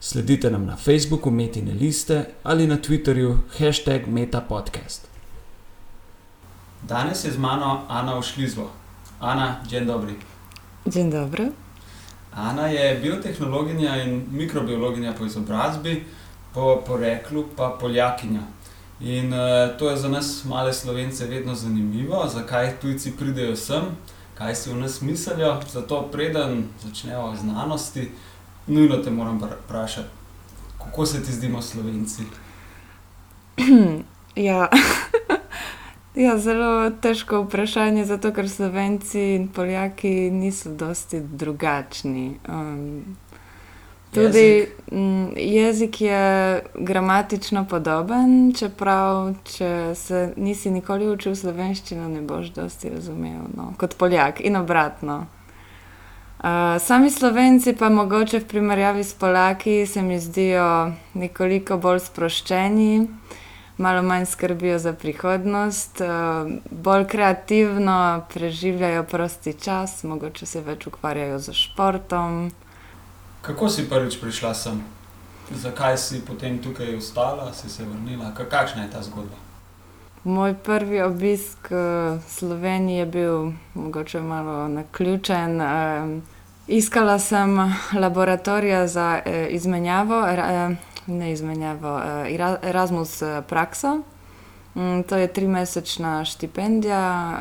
Sledite nam na Facebooku Metine liste ali na Twitterju hashtag MetaPodcast. Danes je z mano Ana Ušlizvo. Ana, dzień dobry. Dzień dobry. Ana je biotehnologinja in mikrobiologinja po izobrazbi, po poreklu pa poljakinja. In uh, to je za nas, male slovence, vedno zanimivo, zakaj tujci pridejo sem, kaj si v nas mislijo. Zato, preden začnemo znanosti, nujno te moram vprašati, kako se ti zdimo slovenci? ja. ja, zelo težko vprašanje, zato ker slovenci in poljaki niso dosti drugačni. Um, tudi jezik. M, mm, jezik je gramatično podoben, čeprav, če se nisi nikoli učil slovenščino, ne boš dosti razumel no, kot poljak in obratno. Sami slovenci, pa mogoče v primerjavi s Polaki, se mi zdijo nekoliko bolj sproščeni, malo manj skrbijo za prihodnost, bolj kreativno preživljajo prosti čas, mogoče se več ukvarjajo z športom. Kako si prvič prišla sem? Zakaj si potem tukaj ostala, si se vrnila? Kakšna je ta zgodba? Moj prvi obisk v Sloveniji je bil mogoče malo naključen. Iskala sem laboratorija za izmenjavo, ne izmenjavo, Erasmus prakso. Mm, to je trimesečna štipendija,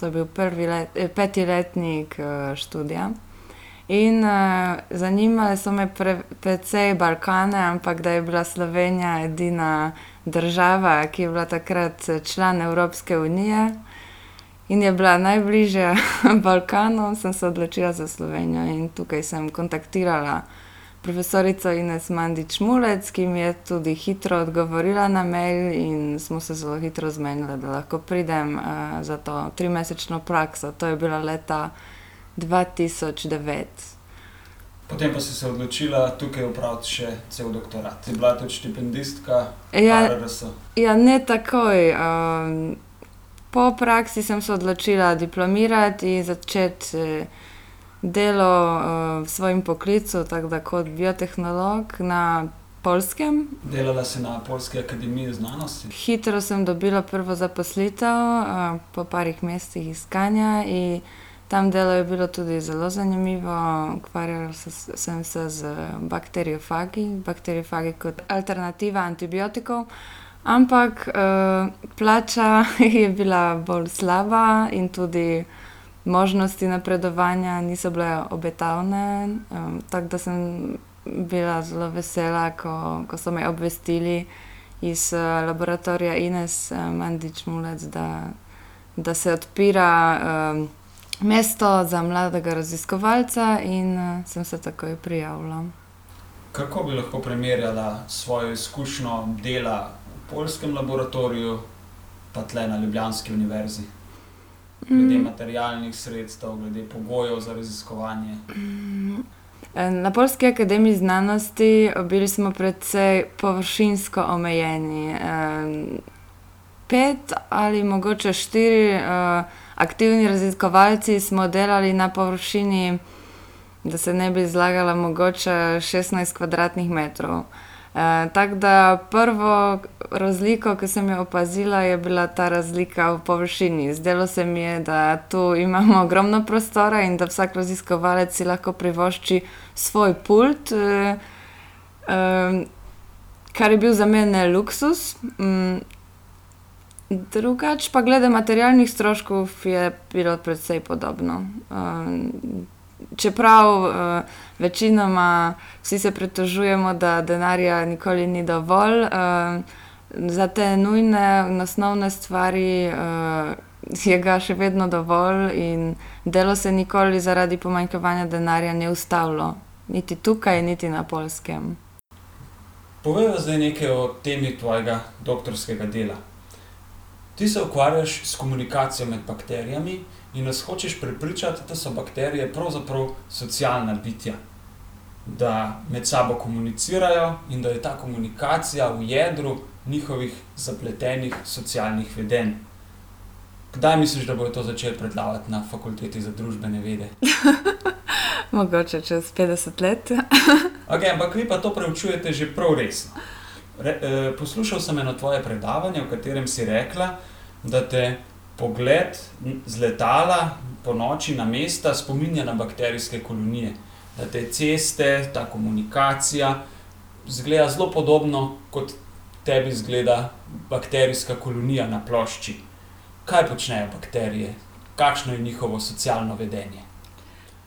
to je bil prvi let, peti letnik študija. In zanimale so me precej Balkane, ampak da je bila Slovenija edina država, ki je bila takrat član Evropske unije in je bila najbližja Balkanu, sem se odločila za Slovenijo in tukaj sem kontaktirala profesorico Ines Mandič-Mulec, ki mi je tudi hitro odgovorila na mail in smo se zelo hitro zmenili, da lahko pridem uh, za to trimesečno prakso. To je bila leta 2009. Potem pa si se odločila tukaj upraviti še cel doktorat. Si bila tudi štipendistka? Ja, ja ne takoj. Um, po praksi sem se odločila diplomirati in začeti eh, delo uh, v svojem poklicu, tako da kot biotehnolog na Polskem. Delala si na Polski akademiji znanosti? Hitro sem dobila prvo zaposlitev, uh, po parih mesecih iskanja. Tam delo je bilo tudi zelo zanimivo, ukvarjala sem se z bakteriofagi, bakteriofagi kot alternativa antibiotikov, ampak uh, plača je bila bolj slaba in tudi možnosti napredovanja niso bile obetavne. Um, tako da sem bila zelo vesela, ko, ko so me obvestili iz uh, laboratorija Ines uh, Mandič-Mulec, da, da se odpira. Um, mesto za mladega raziskovalca in uh, sem se takoj prijavila. Kako bi lahko primerjala svojo izkušnjo dela v polskem laboratoriju, pa tle na Ljubljanski univerzi? Glede mm. materialnih sredstev, glede pogojev za raziskovanje. Mm. Na Polski akademiji znanosti bili smo precej površinsko omejeni. Pet ali mogoče štiri. Uh, aktivni raziskovalci smo delali na površini, da se ne bi zlagala mogoče 16 kvadratnih metrov. E, Tako da prvo razliko, ki sem jo opazila, je bila ta razlika v površini. Zdelo se mi je, da tu imamo ogromno prostora in da vsak raziskovalec si lahko privošči svoj pult, e, e, kar je bil za mene luksus. Drugače, pa glede materialnih stroškov, je bilo precej podobno. Um, čeprav uh, večinoma vsi se pritožujemo, da denarja nikoli ni dovolj, uh, za te nujne in osnovne stvari je ga še vedno dovolj, in delo se nikoli zaradi pomanjkanja denarja ne ustavilo, niti tukaj, niti na polskem. Povej zdaj nekaj o temi tvojega doktorskega dela. Ti se ukvarjaš s komunikacijo med bakterijami in nas hočeš prepričati, da so bakterije pravzaprav socialna bitja. Da med sabo komunicirajo in da je ta komunikacija v jedru njihovih zapletenih socialnih vedenj. Kdaj misliš, da bodo to začeli predavati na fakulteti za družbene vede? Mogoče čez 50 let. okay, ampak vi pa to preučujete že prav resno. Re, eh, poslušal sem eno tvoje predavanje, v katerem si rekla, da te pogled z letala po noči na mesta spominja na bakterijske kolonije. Da te ceste, ta komunikacija zgleda zelo podobno kot tebi zgleda bakterijska kolonija na plošči kaj počnejo bakterije, kakšno je njihovo socialno vedenje.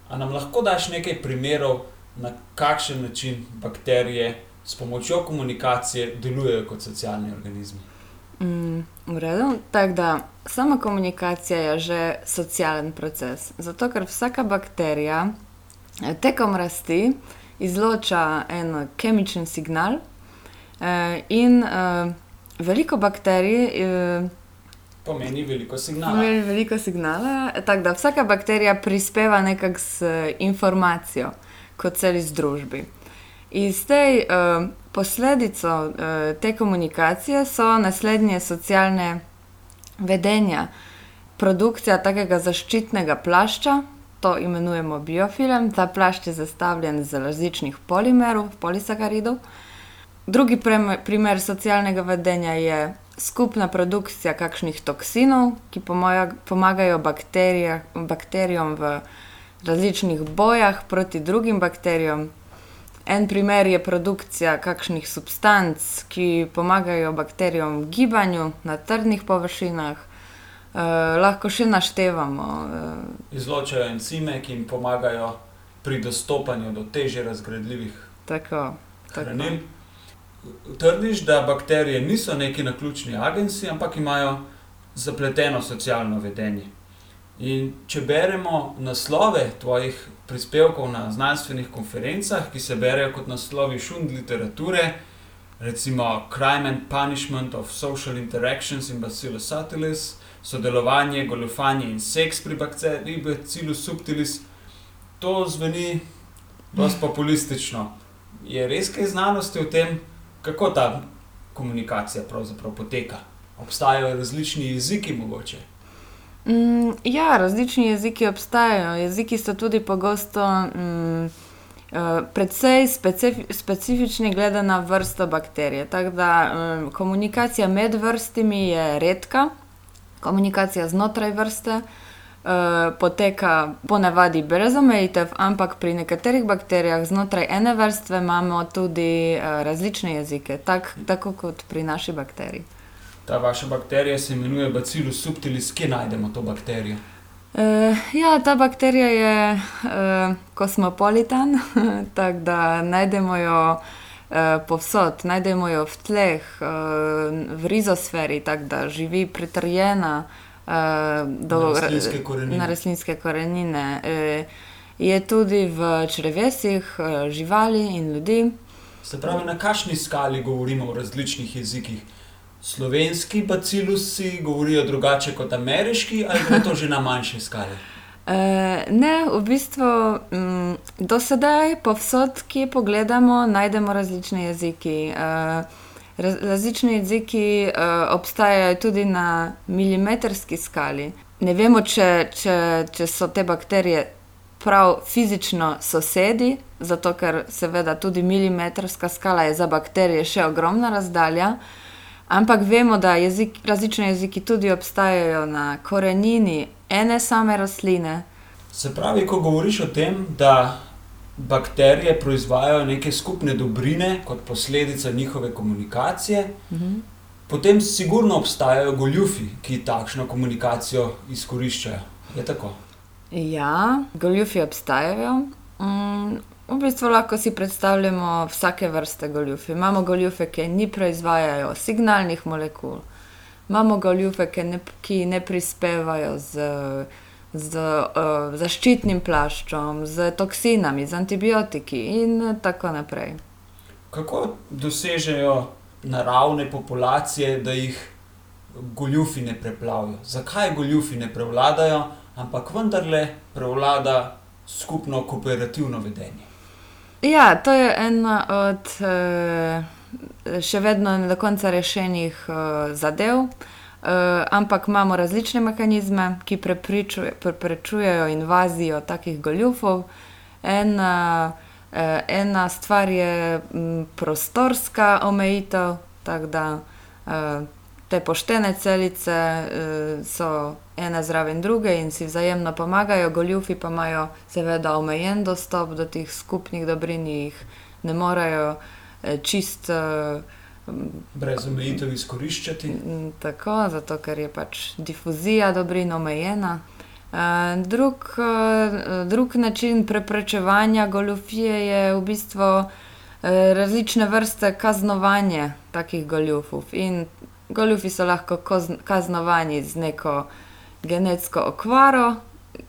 A nam lahko daš nekaj primerov, na kakšen način bakterije s pomočjo komunikacije delujejo kot socialni organizmi? Mm, v redu. Tako da sama komunikacija je že socialen proces. Zato, ker vsaka bakterija eh, tekom rasti izloča en kemični signal, eh, in eh, veliko bakterij. Eh, pomeni veliko signala. Pomeni veliko signala. Tako da vsaka bakterija prispeva nekako s informacijo, kot celi združbi. Iz te uh, posledice uh, te komunikacije so naslednje socialne vedenja, produkcija takega zaščitnega plašča. To imenujemo biofilm. Ta plašč je zastavljen iz različnih polimerov, polisaharidov. Drugi primer socialnega vedenja je skupna produkcija kakšnih toksinov, ki pomagajo bakterijam v različnih bojah proti drugim bakterijam. En primer je produkcija kakšnih substanc, ki pomagajo bakterijam v gibanju na trdnih površinah. Eh, lahko še naštevamo. Eh, Izločajo encime, ki jim pomagajo pri dostopanju do teže razgradljivih hranil trdiš, da bakterije niso neki naključni agenci, ampak imajo zapleteno socialno vedenje. In če beremo naslove tvojih prispevkov na znanstvenih konferencah, ki se berejo kot naslovi šund literature, recimo Crime and Punishment of Social Interactions in Bacillus subtilis, sodelovanje, goljufanje in seks pri bakteriji Bacillus subtilis, to zveni dosti populistično. Je res kaj znanosti o tem? kako ta komunikacija pravzaprav poteka? Obstajajo različni jeziki, mogoče. Mm, ja, različni jeziki obstajajo. Jeziki so tudi pogosto mm, uh, precej specif specifični, glede na vrsto bakterije. Tako da um, komunikacija med vrstami je redka, komunikacija znotraj vrste. Eh, poteka ponavadi brez omejitev, ampak pri nekaterih bakterijah znotraj ene vrste imamo tudi uh, različne jezike, tak, tako kot pri naši bakteriji. Ta vaša bakterija se imenuje Bacillus subtilis, kje najdemo to bakterijo? Uh, ja, ta bakterija je uh, kosmopolitan, tako da najdemo jo uh, povsod, najdemo jo v tleh, uh, v rizosferi, tako da živi pritrjena. Eh, do, na rastlinske korenine. Na rastlinske korenine. Eh, je tudi v črevesih eh, živali in ljudi. Se pravi, na kakšni skali govorimo o različnih jezikih? Slovenski bacilusi govorijo drugače kot ameriški, ali je to že na manjši skali? Ne, v bistvu mm, do sedaj, povsod, ki pogledamo, najdemo različne jezike. Različni jeziki uh, obstajajo tudi na milimetrski skali. Ne vemo, če, če, če so te bakterije prav fizično sosedi, zato ker seveda tudi milimetrska skala je za bakterije še ogromna razdalja. Ampak vemo, da jezik, različni jeziki tudi obstajajo na korenini ene same rastline. Se pravi, ko govoriš o tem, da bakterije proizvajajo neke skupne dobrine kot posledica njihove komunikacije, mhm. potem sigurno obstajajo goljufi, ki takšno komunikacijo izkoriščajo. Je tako? Ja, goljufi obstajajo. Mm. V bistvu lahko si predstavljamo vsake vrste goljufe. Imamo goljufe, ki ne proizvajajo signalnih molekul, imamo goljufe, ki ne, ki ne prispevajo z z uh, zaščitnim plaščom, z toksinami, z antibiotiki in tako naprej. Kako dosežejo naravne populacije, da jih goljufi ne preplavijo? Zakaj goljufi ne prevladajo, ampak vendarle prevlada skupno kooperativno vedenje? Ja, to je ena od še vedno ne do konca rešenih zadev. ampak imamo različne mehanizme, ki preprečujejo invazijo takih goljufov. Ena, ena stvar je prostorska omejitev, tako da, te poštene celice, so ena zraven druge in si vzajemno pomagajo, goljufi pa imajo seveda omejen dostop do teh skupnih dobrin, jih ne morejo, čisto, Brez omejitev izkoriščati. tako, zato ker je pač difuzija dobrin omejena. drug, drug način preprečevanja goljufije je v bistvu, različne vrste kaznovanja takih goljufov. In goljufi so lahko kaznovani z neko genetsko okvaro,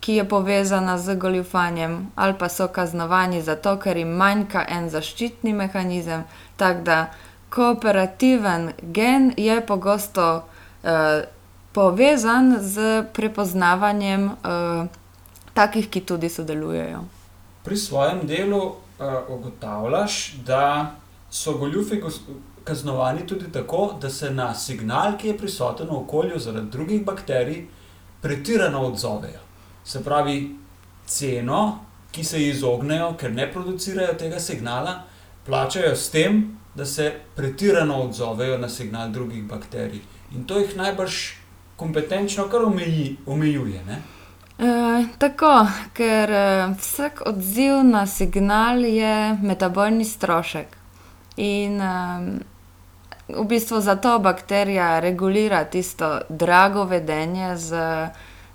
ki je povezana z goljufanjem, ali pa so kaznovani zato, ker jim manjka en zaščitni mehanizem. Tako da kooperativen gen je pogosto, povezan s prepoznavanjem, takih, ki tudi sodelujejo. Pri svojem delu, ugotavljaš, da so goljufi kaznovani tudi tako, da se na signal, ki je prisoten v okolju zaradi drugih bakterij, pretirano odzovejo. Se pravi, ceno, ki se ji izognejo, ker ne producirajo tega signala, plačajo s tem, da se pretirano odzovejo na signal drugih bakterij. In to jih najbrž kompetenčno kar omejuje, ne? tako, ker, vsak odziv na signal je metabolni strošek. In, v bistvu zato bakterija regulira tisto drago vedenje s,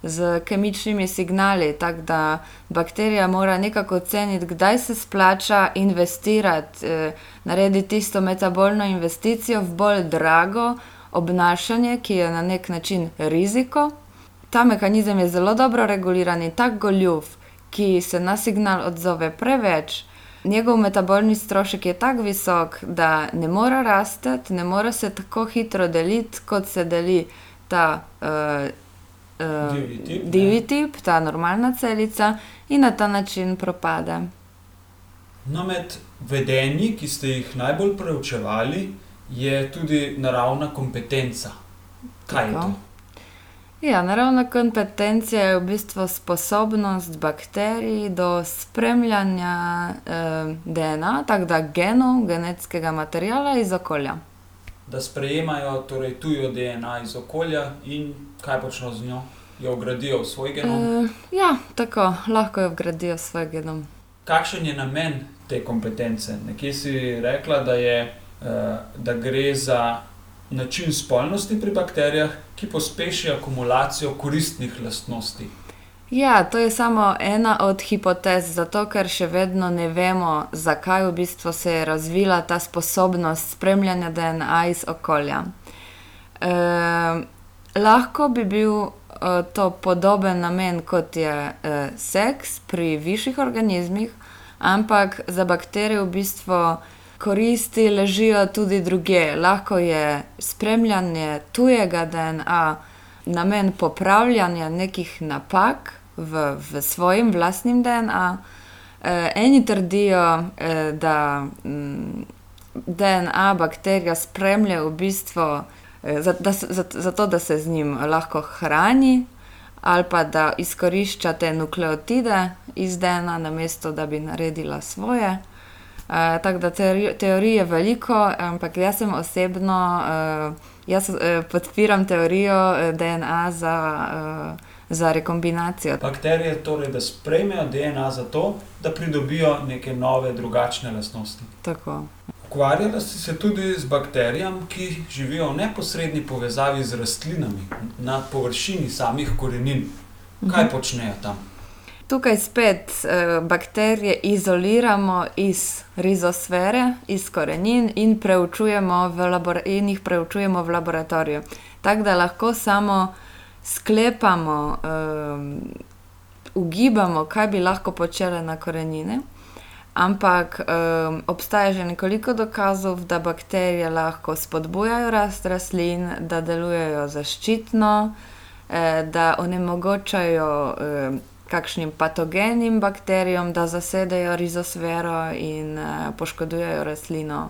s kemičnimi signali, tako da bakterija mora nekako oceniti, kdaj se splača investirati, narediti tisto metabolno investicijo v bolj drago obnašanje, ki je na neki način riziko. Ta mehanizem je zelo dobro reguliran in tak goljuf, ki se na signal odzove preveč, njegov metabolni strošek je tako visok, da ne more rasti, ne more se tako hitro deliti, kot se deli ta, Divji tip, divji tip, ta normalna celica, in na ta način propade. No, med vedenji, ki ste jih najbolj preučevali, je tudi naravna kompetenca. Kaj je to? Ja, naravna kompetenca je v bistvu sposobnost bakterij do spremljanja, DNA, tako da genov, genetskega materiala iz okolja. Da sprejemajo torej tujo DNA iz okolja in kaj počno z njo? Jo vgradijo v svoj genom? ja, tako, lahko jo vgradijo v svoj genom. Kakšen je namen te kompetence? Nekje si rekla, da je, da gre za način spolnosti pri bakterijah, ki pospeši akumulacijo koristnih lastnosti. Ja, to je samo ena od hipotez, zato ker še vedno ne vemo, zakaj v bistvu se je razvila ta sposobnost spremljanja DNA iz okolja. lahko bi bil, to podoben namen, kot je, seks pri višjih organizmih, ampak za bakterije v bistvu koristi ležijo tudi drugje. Lahko je spremljanje tujega DNA namen popravljanja nekih napak v, v svojem lastnem DNA. eni trdijo, da, DNA bakterija spremlja v bistvu, da zato, da se z njim lahko hrani ali pa da izkorišča te nukleotide iz DNA, namesto da bi naredila svoje. Tako da teorij je veliko, ampak jaz sem osebno, jaz, podpiram teorijo, DNA za, za rekombinacijo. Bakterije torej, da sprejmejo DNA zato, da pridobijo neke nove, drugačne lastnosti. Tako. Ukvarjala si se tudi z bakterijami, ki živijo v neposredni povezavi z rastlinami, na površini samih korenin. Kaj počnejo tam? Tukaj spet, bakterije izoliramo iz rizosfere, iz korenin in preučujemo v in jih preučujemo v laboratoriju. Tako da lahko samo sklepamo, ugibamo, kaj bi lahko počele na korenine. ampak um, obstaja že nekoliko dokazov, da bakterije lahko spodbujajo rast rastlin, da delujejo zaščitno, eh, da onemogočajo eh, kakšnim patogenim bakterijam, da zasedejo rizosfero in eh, poškodujejo rastlino.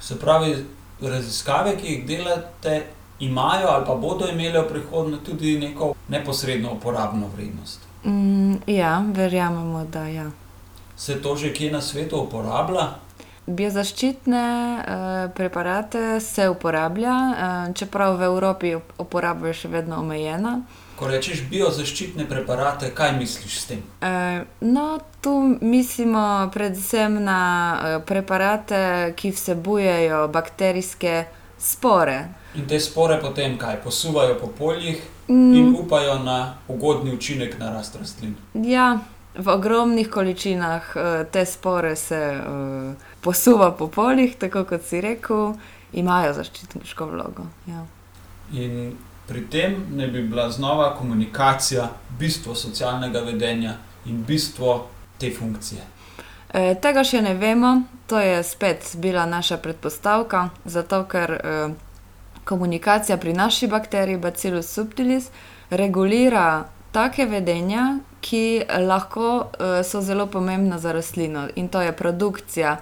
Se pravi, raziskave, ki jih delate, imajo ali pa bodo imele v prihodnje tudi neko neposredno uporabno vrednost. Mm, ja, verjamemo, da ja. Se to že kje na svetu uporablja? Biozaščitne eh, preparate se uporablja, eh, čeprav v Evropi uporaba je še vedno omejena. Ko rečeš biozaščitne preparate, kaj misliš s tem? Eh, no, tu mislimo predvsem na eh, preparate, ki vsebujejo bakterijske spore. In te spore potem kaj posuvajo po poljih in Mm, upajo na ugodni učinek na rast rastlin. ja, v ogromnih količinah eh, te spore se eh, posuva po poljih, tako kot si rekel, imajo zaščitniško vlogo. Ja. In pri tem ne bi bila znova komunikacija bistvo socialnega vedenja in bistvo te funkcije. E, tega še ne vemo, to je spet bila naša predpostavka, zato ker e, komunikacija pri naši bakteriji Bacillus subtilis regulira take vedenja, ki lahko e, so zelo pomembna za rastlino in to je produkcija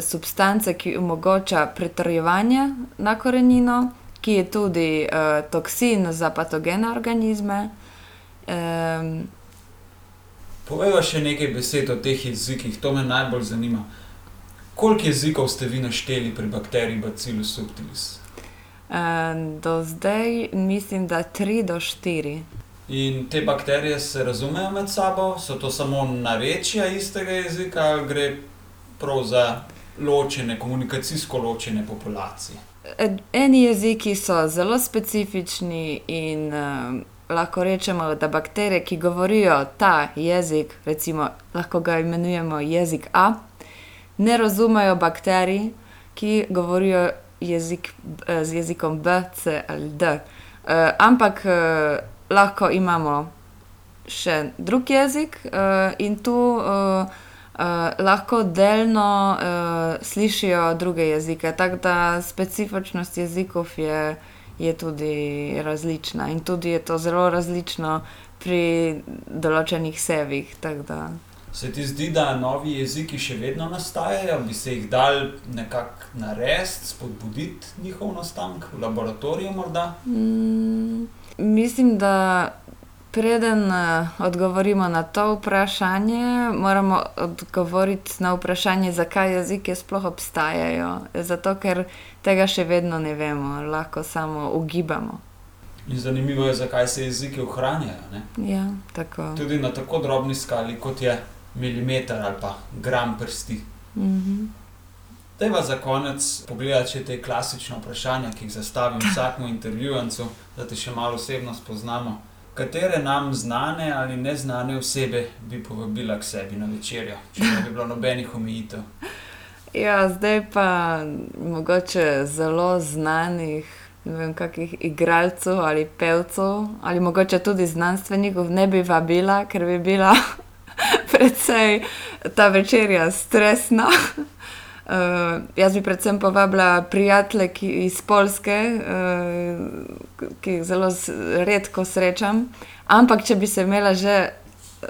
substance, ki omogoča pretrjevanje na korenino, ki je tudi e, toksin za patogene organizme. E, Povejva še nekaj besed o teh jezikih, to me najbolj zanima. Koliko jezikov ste vi našteli pri bakteriji Bacillus subtilis? E, do zdaj mislim, da tri do štiri. In te bakterije se razumejo med sabo, so to samo narečja istega jezika ali gre prav za ločene, komunikacijsko ločene populacije? Eni jeziki so zelo specifični in um, lahko rečemo, da bakterije, ki govorijo ta jezik, recimo lahko ga imenujemo jezik A, ne razumejo bakterij, ki govorijo jezik, eh, z jezikom B, C ali D. Uh, ampak uh, lahko imamo še drug jezik uh, in tu uh, lahko delno uh, slišijo druge jezike. Tako da specifičnost jezikov je, je tudi različna in tudi je to zelo različno pri določenih sevih. Se ti zdi, da novi jeziki še vedno nastajajo, bi se jih dal nekako narediti, spodbuditi njihov nastanek v laboratoriju morda? Mm, mislim, da preden eh, odgovorimo na to vprašanje, moramo odgovoriti na vprašanje, zakaj jezike sploh obstajajo. Zato, ker tega še vedno ne vemo, lahko samo ugibamo. In zanimivo je, zakaj se jeziki ohranjajo. Ne? Ja, tako. Tudi na tako drobni skali, kot je milimeter ali pa gram prsti. Mhm. Dajva za konec pogledati še te klasične vprašanja, ki jih zastavim vsakmu intervjuvancu, da te še malo osebno spoznamo. Katere nam znane ali neznane osebe bi povabila k sebi na večerjo, če ne bi bilo nobenih omejitev? Ja, zdaj pa mogoče zelo znanih, ne vem, kakih igralcev ali pevcev, ali mogoče tudi znanstvenikov ne bi vabila, ker bi bila precej ta večerja stresna. Uh, jaz bi predvsem povabila prijatelje ki, iz Polske, uh, ki jih zelo redko srečam. Ampak, če bi se imela že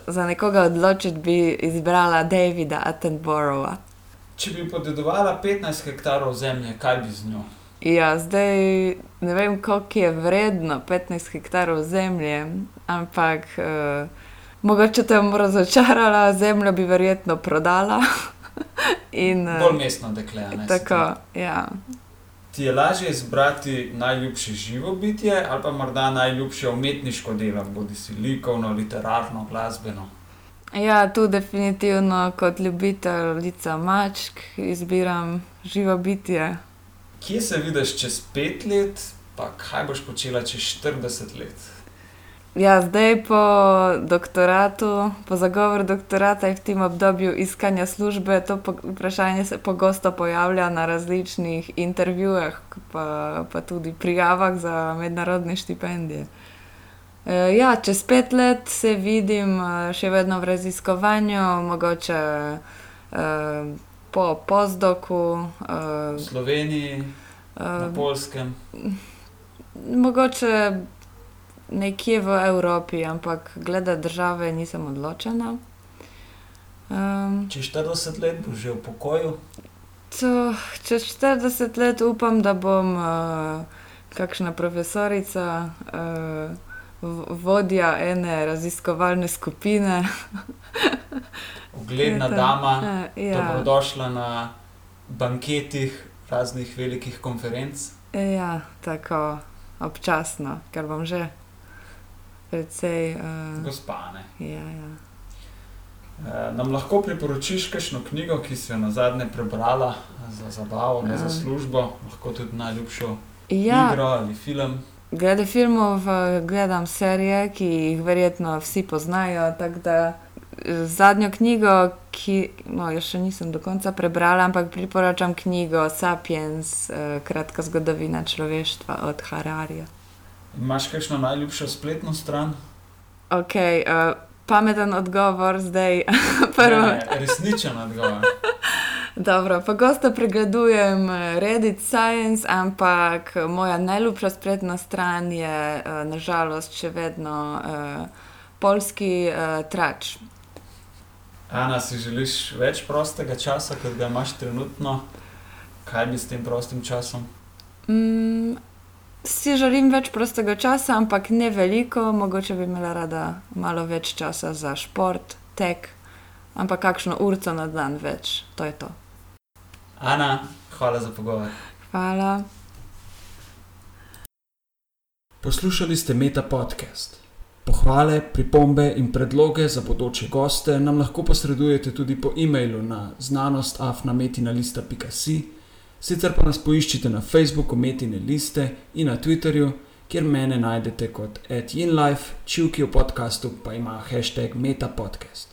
za nekoga odločiti, bi izbrala Davida Attenborougha. Če bi podedovala 15 hektarov zemlje, kaj bi z njo? Ja, zdaj ne vem, koliko je vredno 15 hektarov zemlje, ampak uh, mogoče te bom razočarala, zemljo bi verjetno prodala. In, eh, Bolj mestno dekle. ne, Tako, ja. Ti je lažje izbrati najljubše živo bitje ali pa morda najljubše umetniško delo, bodi si likovno, literarno, glasbeno. ja, tu definitivno kot ljubiteljica mačk izbiram živo bitje. Kje se vidiš čez pet let, pa kaj boš počela čez 40 let? Ja, zdaj po doktoratu, po zagovoru doktorata in v tem obdobju iskanja službe, to vprašanje se pogosto pojavlja na različnih intervjujih, pa, pa tudi prijavah za mednarodne štipendije. Uh, ja, čez pet let se vidim uh, še vedno v raziskovanju, mogoče uh, po postdoku. Uh, v Sloveniji, uh, na Polskem. Mogoče nekje v Evropi, ampak glede države nisem odločena. Um, čez 40 let boš že v pokoju? To, čez 40 let upam, da bom uh, kakšna profesorica, uh, vodja ene raziskovalne skupine. Ugledna dama, uh, ja. dobrodošla na banketih raznih velikih konferenc. Ja, tako občasno, ker bom že precej. Uh, Gospane. Ja, ja. Uh, nam lahko priporočiš kakšno knjigo, ki si jo na zadnje prebrala za zabavo, ne za službo, lahko tudi najljubšo ja. igro ali film. Glede filmov, gledam serije, ki jih verjetno vsi poznajo. Zadnjo knjigo, ki no, jo še nisem do konca prebrala, ampak priporočam knjigo Sapiens, kratka zgodovina človeštva od Hararija. Imáš kakšno najljubšo spletno stran? Ok, uh, pameten odgovor zdaj. ne, resničen odgovor. Dobro, pogosto pregledujem Reddit Science, ampak moja najljubša spletna stran je uh, nažalost še vedno uh, polski uh, trač. Ana, si želiš več prostega časa, kot ga imaš trenutno? Kaj bi s tem prostim časom? Mm, si želim več prostega časa, ampak ne veliko, mogoče bi imela rada malo več časa za šport, tek, ampak kakšno urco na dan več, to je to. Ana, hvala za pogovor. Hvala. Poslušali ste Meta podcast. Pohvale, pripombe in predloge za bodoče goste nam lahko posredujete tudi po e-mailu na znanostafnametina.com. Sicer pa nas poiščite na Facebooku, Metine liste in na Twitterju, kjer mene najdete kot AdInLife, čivki v podkastu pa ima hashtag MetaPodcast.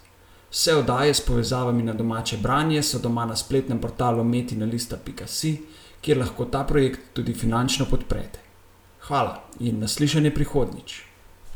Vse oddaje s povezavami na domače branje so doma na spletnem portalu metinalista.com, kjer lahko ta projekt tudi finančno podprete. Hvala in naslišanje prihodnič.